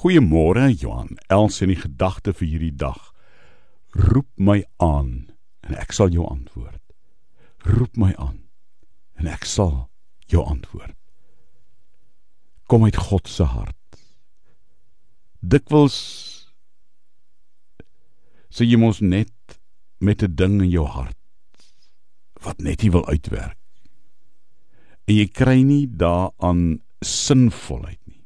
Goeiemôre Johan. Els in die gedagte vir hierdie dag. Roep my aan en ek sal jou antwoord. Roep my aan en ek sal jou antwoord. Kom uit God se hart. Dikwels sê jy mos net met 'n ding in jou hart wat net nie wil uitwerk. En jy kry nie daaraan sinvolheid Maar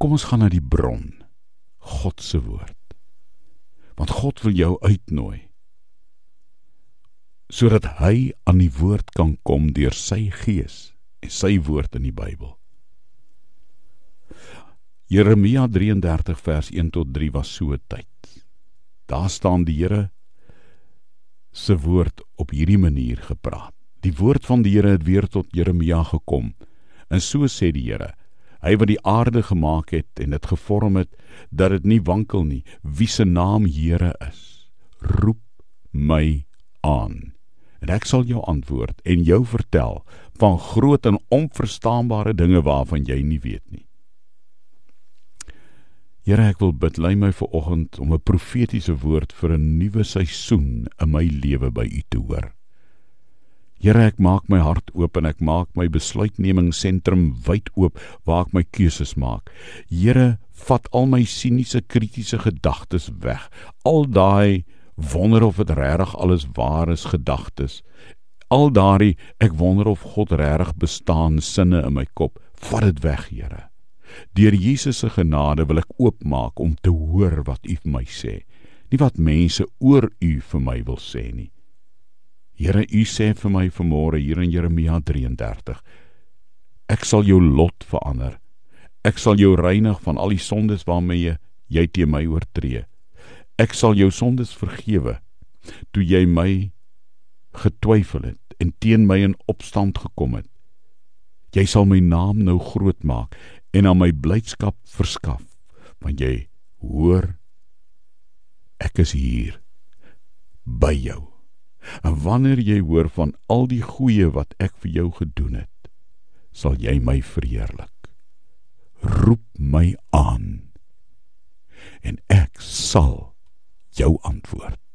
kom ons gaan na die bron. God se woord. Want God wil jou uitnooi sodat hy aan die woord kan kom deur sy gees en sy woord in die Bybel. Jeremia 33 vers 1 tot 3 was so 'n tyd. Daar staan die Here se woord op hierdie manier gepraat. Die woord van die Here het weer tot Jeremia gekom. En so sê die Here: Hy wat die aarde gemaak het en dit gevorm het dat dit nie wankel nie, wie se naam Here is, roep my aan. En ek sal jou antwoord en jou vertel van groot en onverstaanbare dinge waarvan jy nie weet nie. Here, ek wil bid lei my vir oggend om 'n profetiese woord vir 'n nuwe seisoen in my lewe by U te hoor. Here, ek maak my hart oop en ek maak my besluitnemingsentrum wyd oop waar ek my keuses maak. Here, vat al my siniese kritiese gedagtes weg. Al daai wonder of dit regtig alles waar is gedagtes. Al daai ek wonder of God regtig bestaan sinne in my kop. Vat dit weg, Here. Deur Jesus se genade wil ek oopmaak om te hoor wat U vir my sê, nie wat mense oor U vir my wil sê nie. Here, U sê vir my vanmôre hier in Jeremia 33: Ek sal jou lot verander. Ek sal jou reinig van al die sondes waarmee jy, teen my oortree. Ek sal jou sondes vergewe toe jy my getwyfel het en teen my in opstand gekom het. Jy sal my naam nou groot maak en aan my blydskap verskaf want jy hoor ek is hier by jou wanneer jy hoor van al die goeie wat ek vir jou gedoen het, sal jy my verheerlik. Roep my aan en ek sal jou antwoord.